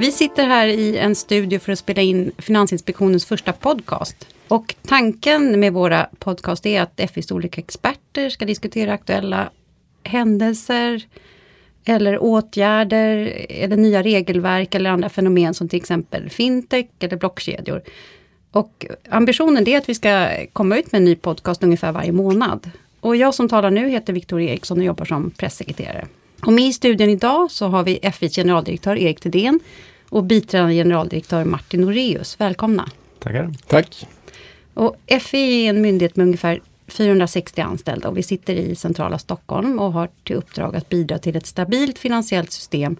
Vi sitter här i en studio för att spela in Finansinspektionens första podcast. Och tanken med våra podcast är att FIs olika experter ska diskutera aktuella händelser eller åtgärder eller nya regelverk eller andra fenomen som till exempel fintech eller blockkedjor. Och ambitionen är att vi ska komma ut med en ny podcast ungefär varje månad. Och jag som talar nu heter Victoria Eriksson och jobbar som pressekreterare. Och med i studion idag så har vi FIs generaldirektör Erik Thedéen och biträdande generaldirektör Martin Noreus. Välkomna! Tackar! Tack! Och FI är en myndighet med ungefär 460 anställda och vi sitter i centrala Stockholm och har till uppdrag att bidra till ett stabilt finansiellt system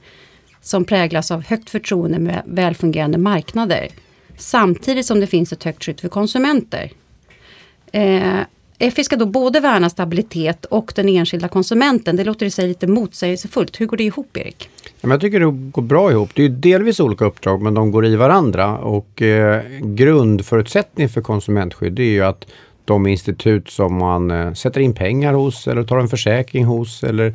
som präglas av högt förtroende med välfungerande marknader. Samtidigt som det finns ett högt skydd för konsumenter. Eh, Eh, FI ska då både värna stabilitet och den enskilda konsumenten. Det låter sig lite motsägelsefullt. Hur går det ihop Erik? Jag tycker det går bra ihop. Det är delvis olika uppdrag men de går i varandra. Och eh, grundförutsättningen för konsumentskydd är ju att de institut som man eh, sätter in pengar hos eller tar en försäkring hos eller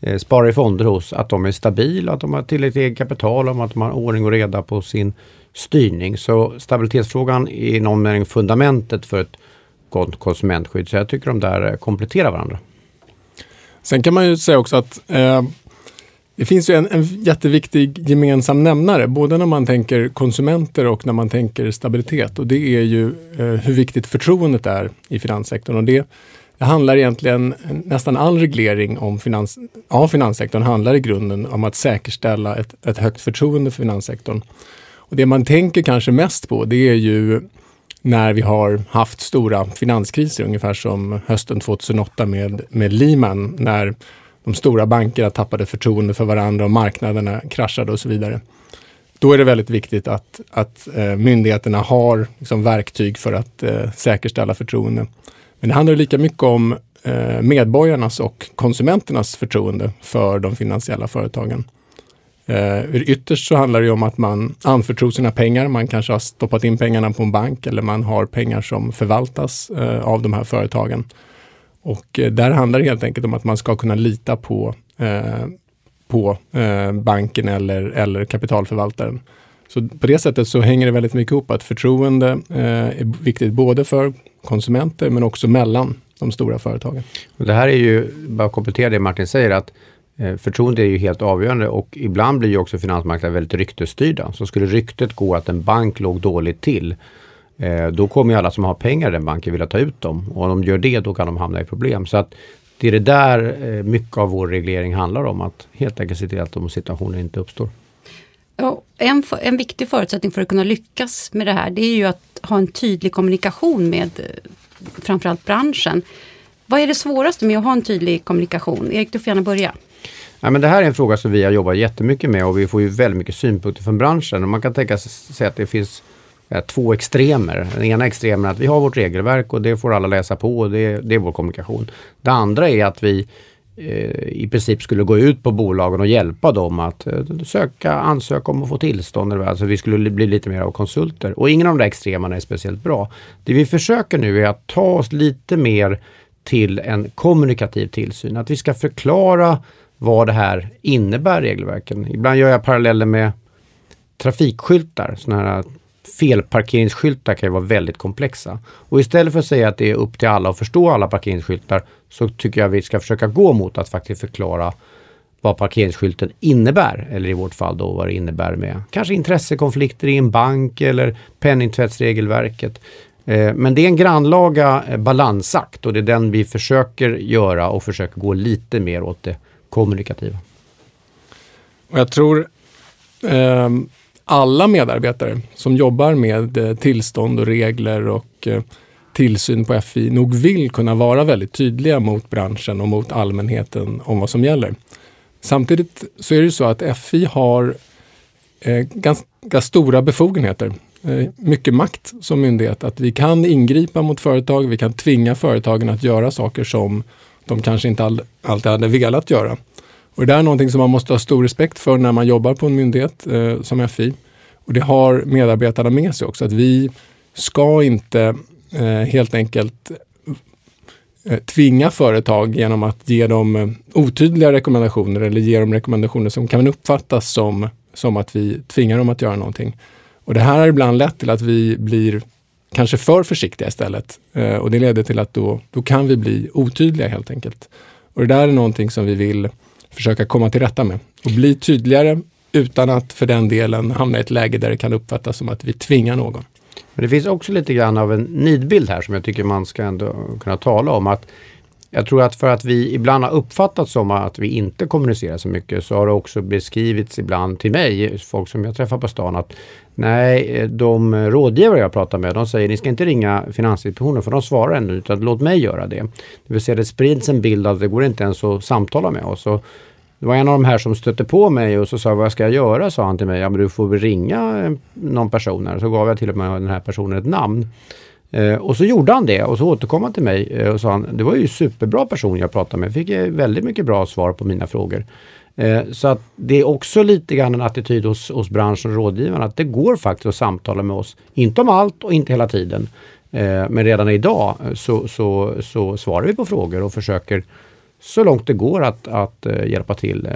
eh, sparar i fonder hos, att de är stabila, att de har tillräckligt eget kapital, och att de har ordning och reda på sin styrning. Så stabilitetsfrågan är i någon mening fundamentet för ett gott konsumentskydd. Så jag tycker de där eh, kompletterar varandra. Sen kan man ju säga också att eh, det finns ju en, en jätteviktig gemensam nämnare, både när man tänker konsumenter och när man tänker stabilitet. Och det är ju eh, hur viktigt förtroendet är i finanssektorn. Och det, det handlar egentligen, nästan all reglering om finans, av finanssektorn handlar i grunden om att säkerställa ett, ett högt förtroende för finanssektorn. Och det man tänker kanske mest på, det är ju när vi har haft stora finanskriser, ungefär som hösten 2008 med, med Lehman, när de stora bankerna tappade förtroende för varandra och marknaderna kraschade och så vidare. Då är det väldigt viktigt att, att eh, myndigheterna har liksom, verktyg för att eh, säkerställa förtroende. Men det handlar lika mycket om eh, medborgarnas och konsumenternas förtroende för de finansiella företagen. Eh, ytterst så handlar det om att man anförtror sina pengar. Man kanske har stoppat in pengarna på en bank eller man har pengar som förvaltas eh, av de här företagen. Och eh, där handlar det helt enkelt om att man ska kunna lita på, på banken eller, eller kapitalförvaltaren. Så på det sättet så hänger det väldigt mycket ihop att förtroende är viktigt både för konsumenter men också mellan de stora företagen. Det här är ju, bara att komplettera det Martin säger, att Eh, förtroende är ju helt avgörande och ibland blir ju också finansmarknaden väldigt ryktesstyrda. Så skulle ryktet gå att en bank låg dåligt till eh, då kommer ju alla som har pengar i den banken vilja ta ut dem. Och om de gör det då kan de hamna i problem. Så att det är det där eh, mycket av vår reglering handlar om. Att helt enkelt se till att de situationerna inte uppstår. Ja, en, en viktig förutsättning för att kunna lyckas med det här det är ju att ha en tydlig kommunikation med framförallt branschen. Vad är det svåraste med att ha en tydlig kommunikation? Erik, du får gärna börja. Ja, men det här är en fråga som vi har jobbat jättemycket med och vi får ju väldigt mycket synpunkter från branschen. Och man kan tänka sig att det finns eh, två extremer. Den ena extremen är att vi har vårt regelverk och det får alla läsa på och det, det är vår kommunikation. Det andra är att vi eh, i princip skulle gå ut på bolagen och hjälpa dem att eh, söka, ansöka om att få tillstånd. Alltså vi skulle bli lite mer av konsulter. Och ingen av de där extremerna är speciellt bra. Det vi försöker nu är att ta oss lite mer till en kommunikativ tillsyn. Att vi ska förklara vad det här innebär, regelverken. Ibland gör jag paralleller med trafikskyltar, sådana här felparkeringsskyltar kan ju vara väldigt komplexa. Och istället för att säga att det är upp till alla att förstå alla parkeringsskyltar så tycker jag vi ska försöka gå mot att faktiskt förklara vad parkeringsskylten innebär, eller i vårt fall då vad det innebär med kanske intressekonflikter i en bank eller penningtvättsregelverket. Eh, men det är en grannlaga eh, balansakt och det är den vi försöker göra och försöker gå lite mer åt det kommunikativa. Och jag tror eh, alla medarbetare som jobbar med eh, tillstånd och regler och eh, tillsyn på FI nog vill kunna vara väldigt tydliga mot branschen och mot allmänheten om vad som gäller. Samtidigt så är det så att FI har eh, ganska stora befogenheter. Eh, mycket makt som myndighet. Att vi kan ingripa mot företag, vi kan tvinga företagen att göra saker som de kanske inte all, alltid hade velat göra. Och det är någonting som man måste ha stor respekt för när man jobbar på en myndighet eh, som FI. Och det har medarbetarna med sig också, att vi ska inte eh, helt enkelt eh, tvinga företag genom att ge dem eh, otydliga rekommendationer eller ge dem rekommendationer som kan uppfattas som som att vi tvingar dem att göra någonting. Och det här har ibland lett till att vi blir kanske för försiktiga istället. Eh, och det leder till att då, då kan vi bli otydliga helt enkelt. Och det där är någonting som vi vill försöka komma till rätta med och bli tydligare utan att för den delen hamna i ett läge där det kan uppfattas som att vi tvingar någon. Men det finns också lite grann av en nidbild här som jag tycker man ska ändå kunna tala om. att jag tror att för att vi ibland har uppfattat som att vi inte kommunicerar så mycket så har det också beskrivits ibland till mig, folk som jag träffar på stan, att nej, de rådgivare jag pratar med, de säger ni ska inte ringa Finansinspektionen för de svarar ännu, utan låt mig göra det. Det vill säga det sprids en bild av att det går inte ens att samtala med oss. Och det var en av de här som stötte på mig och så sa vad ska jag göra? sa han till mig. Ja men du får väl ringa eh, någon person här. Så gav jag till och med den här personen ett namn. Eh, och så gjorde han det och så återkom han till mig eh, och sa han, det var ju superbra person jag pratade med. Fick eh, väldigt mycket bra svar på mina frågor. Eh, så att det är också lite grann en attityd hos, hos branschen och rådgivarna att det går faktiskt att samtala med oss. Inte om allt och inte hela tiden. Eh, men redan idag eh, så, så, så svarar vi på frågor och försöker så långt det går att, att hjälpa till,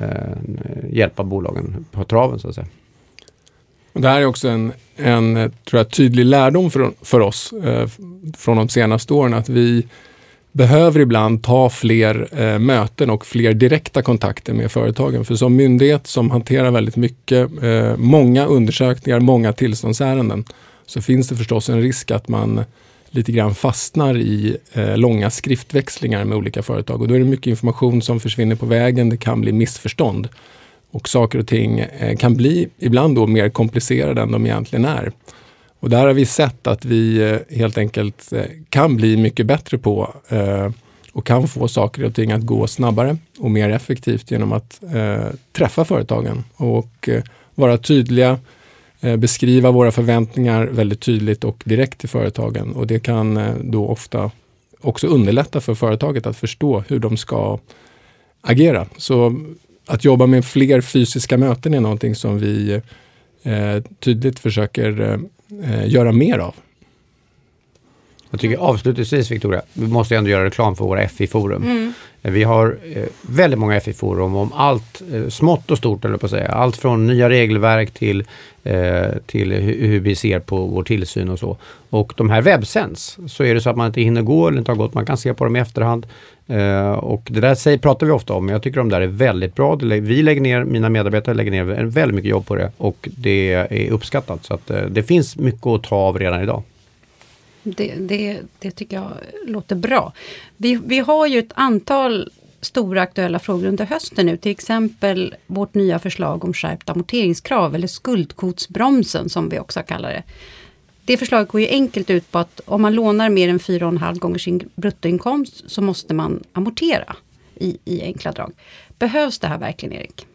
hjälpa bolagen på traven så att säga. Det här är också en, en eh, tror jag, tydlig lärdom för, för oss eh, från de senaste åren att vi behöver ibland ta fler eh, möten och fler direkta kontakter med företagen. För som myndighet som hanterar väldigt mycket, eh, många undersökningar, många tillståndsärenden, så finns det förstås en risk att man lite grann fastnar i eh, långa skriftväxlingar med olika företag. Och då är det mycket information som försvinner på vägen. Det kan bli missförstånd. Och saker och ting eh, kan bli ibland då mer komplicerade än de egentligen är. Och där har vi sett att vi eh, helt enkelt eh, kan bli mycket bättre på och kan få saker och ting att gå snabbare och mer effektivt genom att träffa företagen och vara tydliga, beskriva våra förväntningar väldigt tydligt och direkt till företagen. Och det kan då ofta också underlätta för företaget att förstå hur de ska agera. Så att jobba med fler fysiska möten är någonting som vi eh, tydligt försöker eh, eh göra mer av. Jag tycker avslutningsvis Victoria, vi måste ändå göra reklam för våra FI-forum. Mm. Vi har eh, väldigt många FI-forum om allt eh, smått och stort, eller på att säga. Allt från nya regelverk till, eh, till hur vi ser på vår tillsyn och så. Och de här webbsänds, så är det så att man inte hinner gå eller inte har gått, man kan se på dem i efterhand. Eh, och det där säger, pratar vi ofta om, men jag tycker de där är väldigt bra. Vi lägger ner, mina medarbetare lägger ner väldigt mycket jobb på det och det är uppskattat. Så att eh, det finns mycket att ta av redan idag. Det, det, det tycker jag låter bra. Vi, vi har ju ett antal stora aktuella frågor under hösten nu. Till exempel vårt nya förslag om skärpt amorteringskrav eller skuldkvotsbromsen som vi också kallar det. Det förslaget går ju enkelt ut på att om man lånar mer än 4,5 gånger sin bruttoinkomst så måste man amortera i, i enkla drag. Behövs det här verkligen Erik?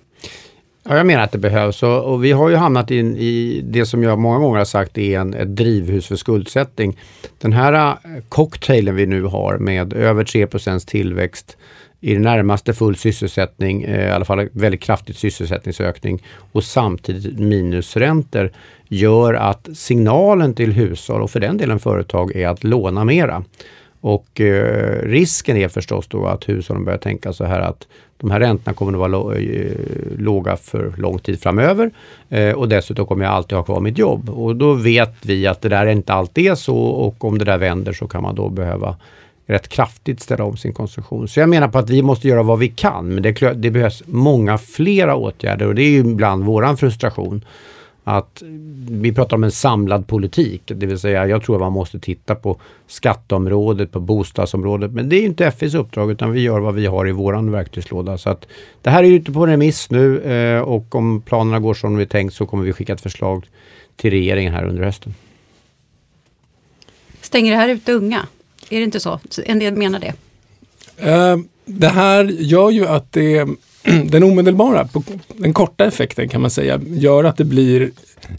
Ja, jag menar att det behövs och, och vi har ju hamnat in i det som jag många gånger har sagt är en, ett drivhus för skuldsättning. Den här äh, cocktailen vi nu har med över 3% tillväxt, i det närmaste full sysselsättning, eh, i alla fall väldigt kraftigt sysselsättningsökning och samtidigt minusräntor gör att signalen till hushåll och för den delen företag är att låna mera. Och eh, risken är förstås då att hushållen börjar tänka så här att de här räntorna kommer att vara eh, låga för lång tid framöver eh, och dessutom kommer jag alltid ha kvar mitt jobb. Och då vet vi att det där inte alltid är så och om det där vänder så kan man då behöva rätt kraftigt ställa om sin konsumtion. Så jag menar på att vi måste göra vad vi kan men det, det behövs många flera åtgärder och det är ju ibland våran frustration att vi pratar om en samlad politik, det vill säga jag tror att man måste titta på skatteområdet, på bostadsområdet, men det är inte FIs uppdrag utan vi gör vad vi har i våran verktygslåda. Så att det här är ute på remiss nu eh, och om planerna går som vi tänkt så kommer vi skicka ett förslag till regeringen här under hösten. Stänger det här ute unga? Är det inte så? En del menar det. Uh, det här gör ju att det den omedelbara, den korta effekten kan man säga, gör att det blir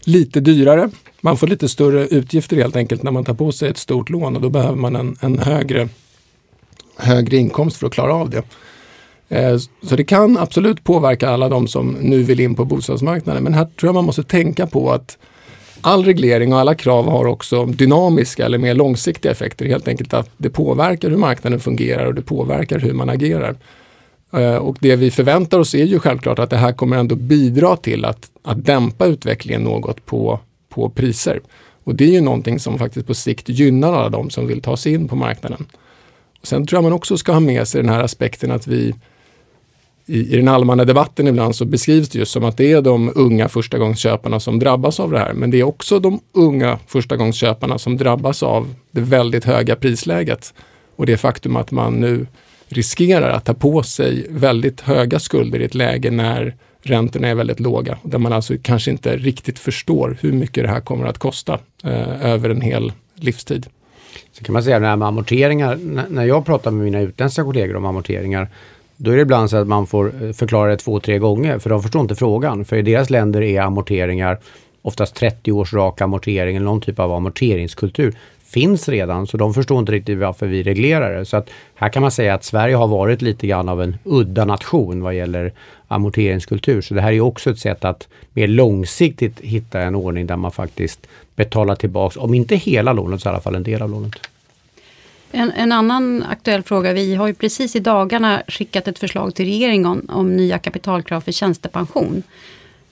lite dyrare. Man får lite större utgifter helt enkelt när man tar på sig ett stort lån och då behöver man en, en högre, högre inkomst för att klara av det. Eh, så det kan absolut påverka alla de som nu vill in på bostadsmarknaden. Men här tror jag man måste tänka på att all reglering och alla krav har också dynamiska eller mer långsiktiga effekter. Helt enkelt att det påverkar hur marknaden fungerar och det påverkar hur man agerar. Eh, och det vi förväntar oss är ju självklart att det här kommer ändå bidra till att, att dämpa utvecklingen något på, på priser. Och det är ju någonting som faktiskt på sikt gynnar alla de som vill ta sig in på marknaden. Och sen tror jag man också ska ha med sig den här aspekten att vi i, i den allmänna debatten ibland så beskrivs det just som att det är de unga förstagångsköparna som drabbas av det här. Men det är också de unga förstagångsköparna som drabbas av det väldigt höga prisläget och det faktum att man nu riskerar att ta på sig väldigt höga skulder i ett läge när räntorna är väldigt låga. Där man alltså kanske inte riktigt förstår hur mycket det här kommer att kosta eh, över en hel livstid. Så kan man säga det här med amorteringar, när jag pratar med mina utländska kollegor om amorteringar då är det ibland så att man får eh, förklara det två, tre gånger för de förstår inte frågan. För i deras länder är amorteringar oftast 30 års rak amortering eller någon typ av amorteringskultur finns redan så de förstår inte riktigt varför vi reglerar det. Så att här kan man säga att Sverige har varit lite grann av en udda nation vad gäller amorteringskultur. Så det här är också ett sätt att mer långsiktigt hitta en ordning där man faktiskt betalar tillbaks, om inte hela lånet så i alla fall en del av lånet. En, en, annan aktuell fråga. Vi har ju precis i dagarna skickat ett förslag till regeringen om, om nya kapitalkrav för tjänstepension.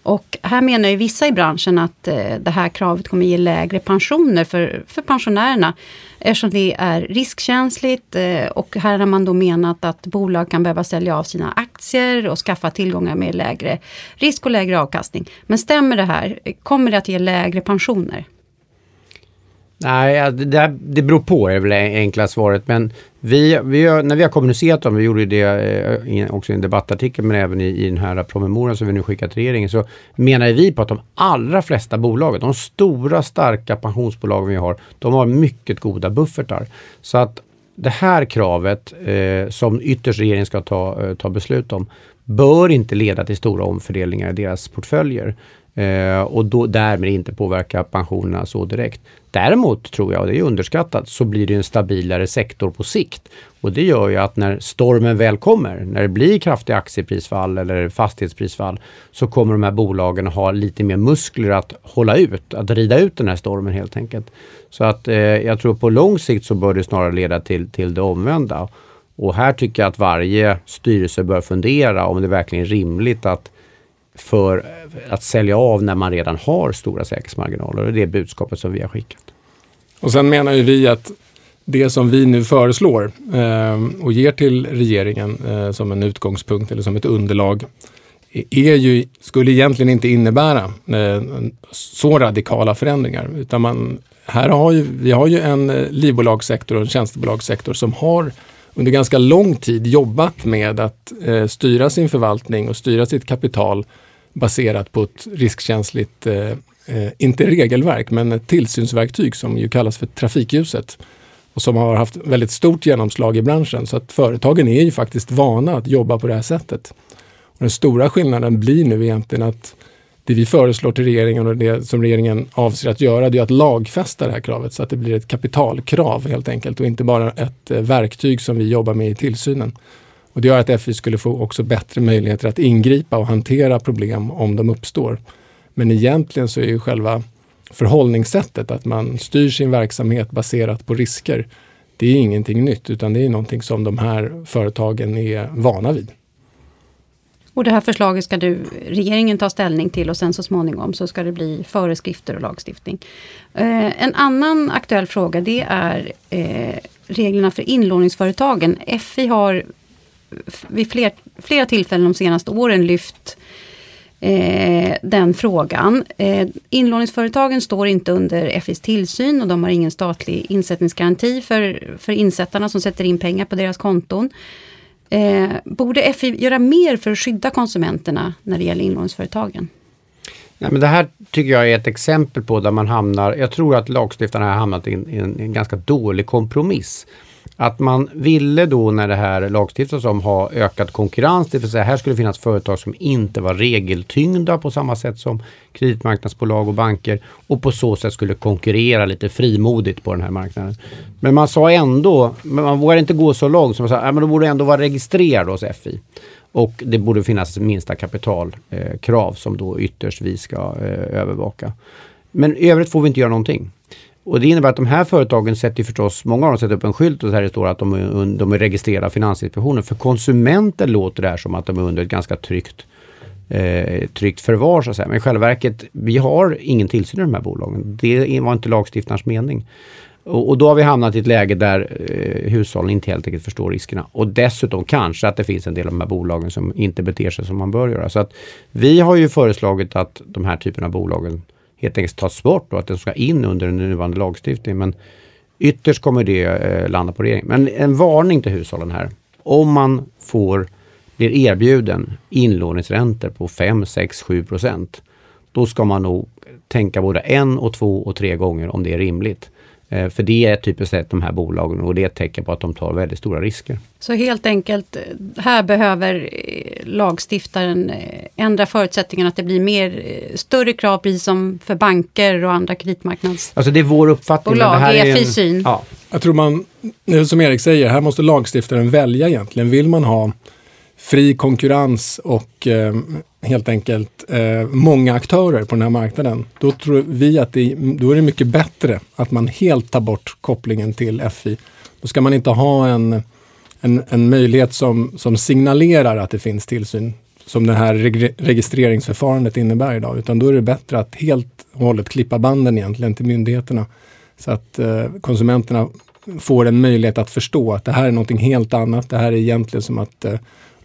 Och här menar ju vissa i branschen att eh, det här kravet kommer ge lägre pensioner för, för pensionärerna. Eftersom det är riskkänsligt eh, och här har man då menat att bolag kan behöva sälja av sina aktier och skaffa tillgångar med lägre risk och lägre avkastning. Men stämmer det här? Kommer det att ge lägre pensioner? Nej, det, det beror på är väl det enkla svaret. Men vi, vi har, när vi har kommunicerat om, vi gjorde det eh, också i en debattartikel men även i, i den här promemorian som vi nu skickat till regeringen, så menar vi på att de allra flesta bolagen, de stora starka pensionsbolagen vi har, de har mycket goda buffertar. Så att det här kravet eh, som ytterst regeringen ska ta, eh, ta beslut om bör inte leda till stora omfördelningar i deras portföljer. Eh, och då, därmed inte påverka pensionerna så direkt. Däremot tror jag, och det är underskattat, så blir det en stabilare sektor på sikt. Och det gör ju att när stormen väl kommer, när det blir kraftiga aktieprisfall eller fastighetsprisfall, så kommer de här bolagen ha lite mer muskler att hålla ut, att rida ut den här stormen helt enkelt. Så att eh, jag tror på lång sikt så bör det snarare leda till, till det omvända. Och här tycker jag att varje styrelse bör fundera om det verkligen är rimligt att för att sälja av när man redan har stora säkerhetsmarginaler. Och det är budskapet som vi har skickat. Och sen menar ju vi att det som vi nu föreslår eh, och ger till regeringen eh, som en utgångspunkt eller som ett underlag är ju, skulle egentligen inte innebära eh, så radikala förändringar. Utan man, här har ju, vi har ju en eh, livbolagssektor och en tjänstebolagssektor som har under ganska lång tid jobbat med att eh, styra sin förvaltning och styra sitt kapital baserat på ett riskkänsligt, eh, eh, inte regelverk, men ett tillsynsverktyg som ju kallas för trafikljuset och som har haft väldigt stort genomslag i branschen. Så att företagen är ju faktiskt vana att jobba på det här sättet. Och den stora skillnaden blir nu egentligen att det vi föreslår till regeringen och det som regeringen avser att göra, det är att lagfästa det här kravet så att det blir ett kapitalkrav helt enkelt och inte bara ett eh, verktyg som vi jobbar med i tillsynen. Och det gör att FI skulle få också bättre möjligheter att ingripa och hantera problem om de uppstår. Men egentligen så är ju själva förhållningssättet att man styr sin verksamhet baserat på risker. Det är ingenting nytt utan det är någonting som de här företagen är vana vid. Och det här förslaget ska du, regeringen ta ställning till och sen så småningom så ska det bli föreskrifter och lagstiftning. Eh, en annan aktuell fråga det är eh, reglerna för inlåningsföretagen. FI har vid fler, flera tillfällen de senaste åren lyft eh, den frågan. Eh, inlåningsföretagen står inte under FIs tillsyn och de har ingen statlig insättningsgaranti för, för insättarna som sätter in pengar på deras konton. Eh, borde FI göra mer för att skydda konsumenterna när det gäller inlåningsföretagen? Nej, men det här tycker jag är ett exempel på där man hamnar, jag tror att lagstiftarna har hamnat i en, i en, ganska dålig kompromiss. Att man ville då när det här lagstiftas om ha ökad konkurrens, det vill säga här skulle det finnas företag som inte var regeltyngda på samma sätt som kreditmarknadsbolag och banker och på så sätt skulle konkurrera lite frimodigt på den här marknaden. Men man sa ändå, men man vågar inte gå så långt som man sa, ja, men då borde ändå vara registrerad hos FI. Och det borde finnas minsta kapitalkrav eh, som då ytterst vi ska eh, övervaka. Men i övrigt får vi inte göra någonting. Och det innebär att de här företagen sätter förstås, många av dem sätter upp en skylt och där det står att de är, de är registrerade av Finansinspektionen. För konsumenter låter det här som att de är under ett ganska tryggt, eh, tryggt förvar så att säga. Men i själva verket, vi har ingen tillsyn i de här bolagen. Det var inte lagstiftarens mening. Och, och, då har vi hamnat i ett läge där eh, hushållen inte helt enkelt förstår riskerna. Och dessutom kanske att det finns en del av de här bolagen som inte beter sig som man bör göra. Så att vi har ju föreslagit att de här typerna av bolagen helt enkelt tas bort och att den ska in under den nuvarande lagstiftningen. Men ytterst kommer det eh, landa på regeringen. Men en varning till hushållen här. Om man får, blir erbjuden inlåningsräntor på 5, 6, 7 procent. Då ska man nog tänka både en och två och tre gånger om det är rimligt. Eh, för det är typiskt sett de här bolagen och det är ett tecken på att de tar väldigt stora risker. Så helt enkelt, eh, här behöver eh, lagstiftaren ändra förutsättningarna att det blir mer, större krav precis som för banker och andra kreditmarknads... Alltså det är vår uppfattning. Bolag, det här är en, syn. Ja. Jag tror man, som Erik säger, här måste lagstiftaren välja egentligen. Vill man ha fri konkurrens och eh, helt enkelt eh, många aktörer på den här marknaden, då tror vi att det, då är det mycket bättre att man helt tar bort kopplingen till FI. Då ska man inte ha en, en, en möjlighet som, som signalerar att det finns tillsyn, som det här reg registreringsförfarandet innebär idag, utan då är det bättre att helt och hållet klippa banden egentligen till myndigheterna. Så att eh, konsumenterna får en möjlighet att förstå att det här är någonting helt annat. Det här är egentligen som att eh,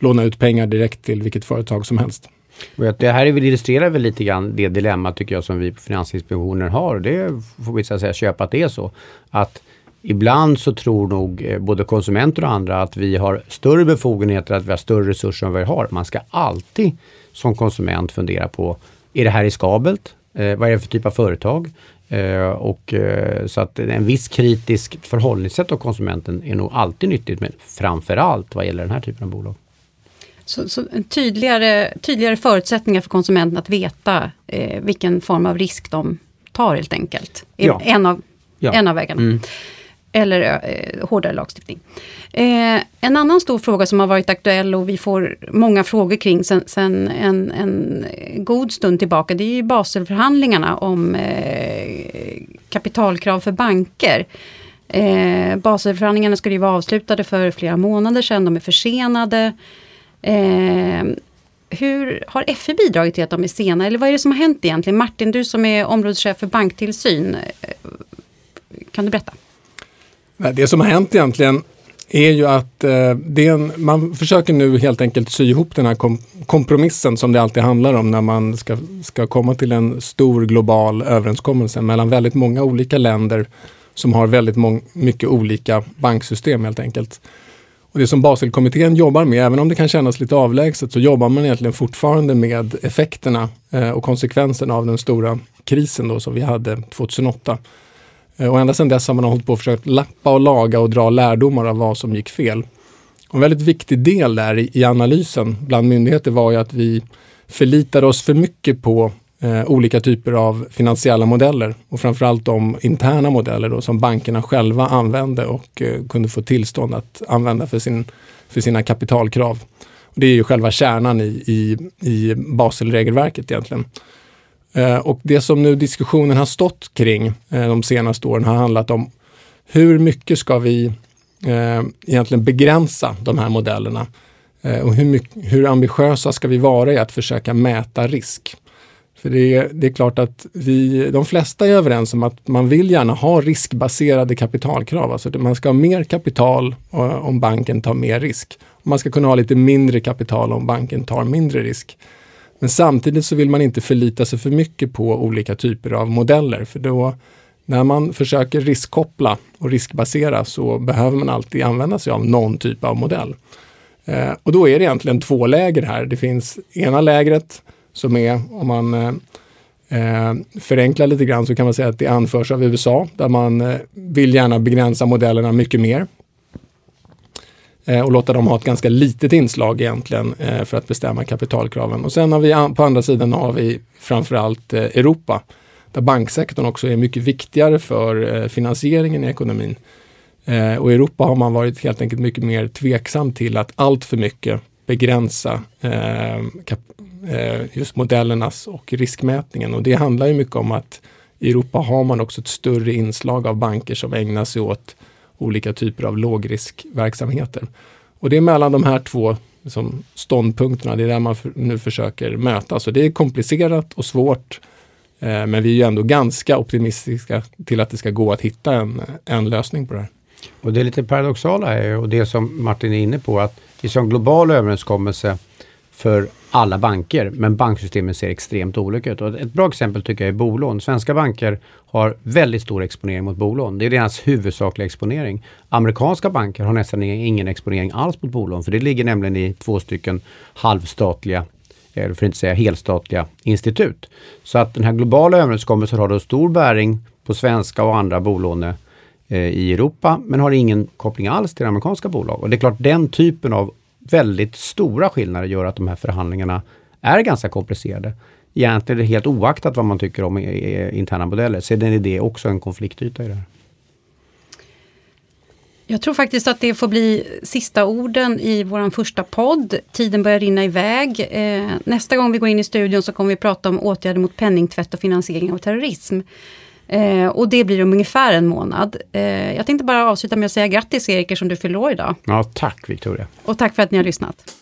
låna ut pengar direkt till vilket företag som helst. Det här illustrerar väl lite grann det dilemma tycker jag som vi på Finansinspektionen har. Det får vi så att säga köpa att det är så. Att ibland så tror nog eh, både konsumenter och andra att vi har större befogenheter, att vi har större resurser än vad vi har. Man ska alltid som konsument fundera på, är det här riskabelt? Eh, vad är det för typ av företag? Eh, och, eh, så att en viss kritisk förhållningssätt av konsumenten är nog alltid nyttigt, men framförallt vad gäller den här typen av bolag. Så, så tydligare, tydligare förutsättningar för konsumenten att veta eh, vilken form av risk de tar helt enkelt. Ja. En, av, ja. en av vägarna. Mm. Eller eh, hårdare lagstiftning. Eh, en annan stor fråga som har varit aktuell och vi får många frågor kring sen, sen en, en, god stund tillbaka, det är ju Baselförhandlingarna om eh, kapitalkrav för banker. Eh, Baselförhandlingarna skulle ju vara avslutade för flera månader sedan, de är försenade. Eh, hur har FI bidragit till att de är sena? Eller vad är det som har hänt egentligen? Martin, du som är områdeschef för banktillsyn. Eh, kan du berätta? Det som har hänt egentligen är ju att eh, en, man försöker nu helt enkelt sy ihop den här kom, kompromissen som det alltid handlar om när man ska, ska komma till en stor global överenskommelse mellan väldigt många olika länder som har väldigt mycket olika banksystem helt enkelt. Och det som Baselkommittén jobbar med, även om det kan kännas lite avlägset, så jobbar man egentligen fortfarande med effekterna eh, och konsekvenserna av den stora krisen då, som vi hade 2008. Eh, och ända sedan dess har man hållit på att försöka lappa och laga och dra lärdomar av vad som gick fel. Och en väldigt viktig del där i, i analysen bland myndigheter var ju att vi förlitade oss för mycket på eh, olika typer av finansiella modeller och framförallt de interna modeller då, som bankerna själva använde och eh, kunde få tillstånd att använda för, sin, för sina kapitalkrav. Och det är ju själva kärnan i, i, i Baselregelverket egentligen. Eh, och det som nu diskussionen har stått kring eh, de senaste åren har handlat om hur mycket ska vi eh, egentligen begränsa de här modellerna? Eh, och hur, mycket, hur ambitiösa ska vi vara i att försöka mäta risk? För det är, det är klart att vi, de flesta är överens om att man vill gärna ha riskbaserade kapitalkrav. Alltså man ska ha mer kapital eh, om banken tar mer risk. Man ska kunna ha lite mindre kapital om banken tar mindre risk. Men samtidigt så vill man inte förlita sig för mycket på olika typer av modeller. För då när man försöker riskkoppla och riskbasera så behöver man alltid använda sig av någon typ av modell. Eh, och då är det egentligen två läger här. Det finns ena lägret som är, om man eh, eh, förenklar lite grann så kan man säga att det anförs av USA där man eh, vill gärna begränsa modellerna mycket mer. Eh, och låta dem ha ett ganska litet inslag egentligen eh, för att bestämma kapitalkraven. Och sen har vi på andra sidan har vi framförallt eh, Europa där banksektorn också är mycket viktigare för eh, finansieringen i ekonomin. Eh, och i Europa har man varit helt enkelt mycket mer tveksam till att allt för mycket begränsa eh, eh, just modellernas och riskmätningen. Och det handlar ju mycket om att I Europa har man också ett större inslag av banker som ägnar sig åt olika typer av lågriskverksamheter. Och det är mellan de här två liksom, ståndpunkterna, det är där man för, nu försöker mötas. Och det är komplicerat och svårt. Eh, men vi är ju ändå ganska optimistiska till att det ska gå att hitta en, en lösning på det här. Och det lite paradoxala är och det som Martin är inne på att vi har en global överenskommelse för alla banker, men banksystemen ser extremt olika ut. Och ett bra exempel tycker jag är bolån. Svenska banker har väldigt stor exponering mot bolån. Det är deras huvudsakliga exponering. Amerikanska banker har nästan ingen exponering alls mot bolån, för det ligger nämligen i två stycken halvstatliga eller för att inte säga helstatliga institut. Så att den här globala överenskommelsen har då stor bäring på svenska och andra bolåne Eh, i Europa, men har ingen koppling alls till amerikanska bolag. Och det är klart, den typen av väldigt stora skillnader gör att de här förhandlingarna är ganska komplicerade. Egentligen är det helt oaktat vad man tycker om eh, eh, interna modeller, så är det också en konfliktyta i det här. Jag tror faktiskt att det får bli sista orden i vår första podd. Tiden börjar rinna iväg. Eh, nästa gång vi går in i studion så kommer vi prata om åtgärder mot penningtvätt och finansiering av terrorism. Eh, och det blir om ungefär en månad. Eh, jag tänkte bara avsluta med att säga grattis Erik som du fyller år idag. Ja, tack Victoria. Och tack för att ni har lyssnat.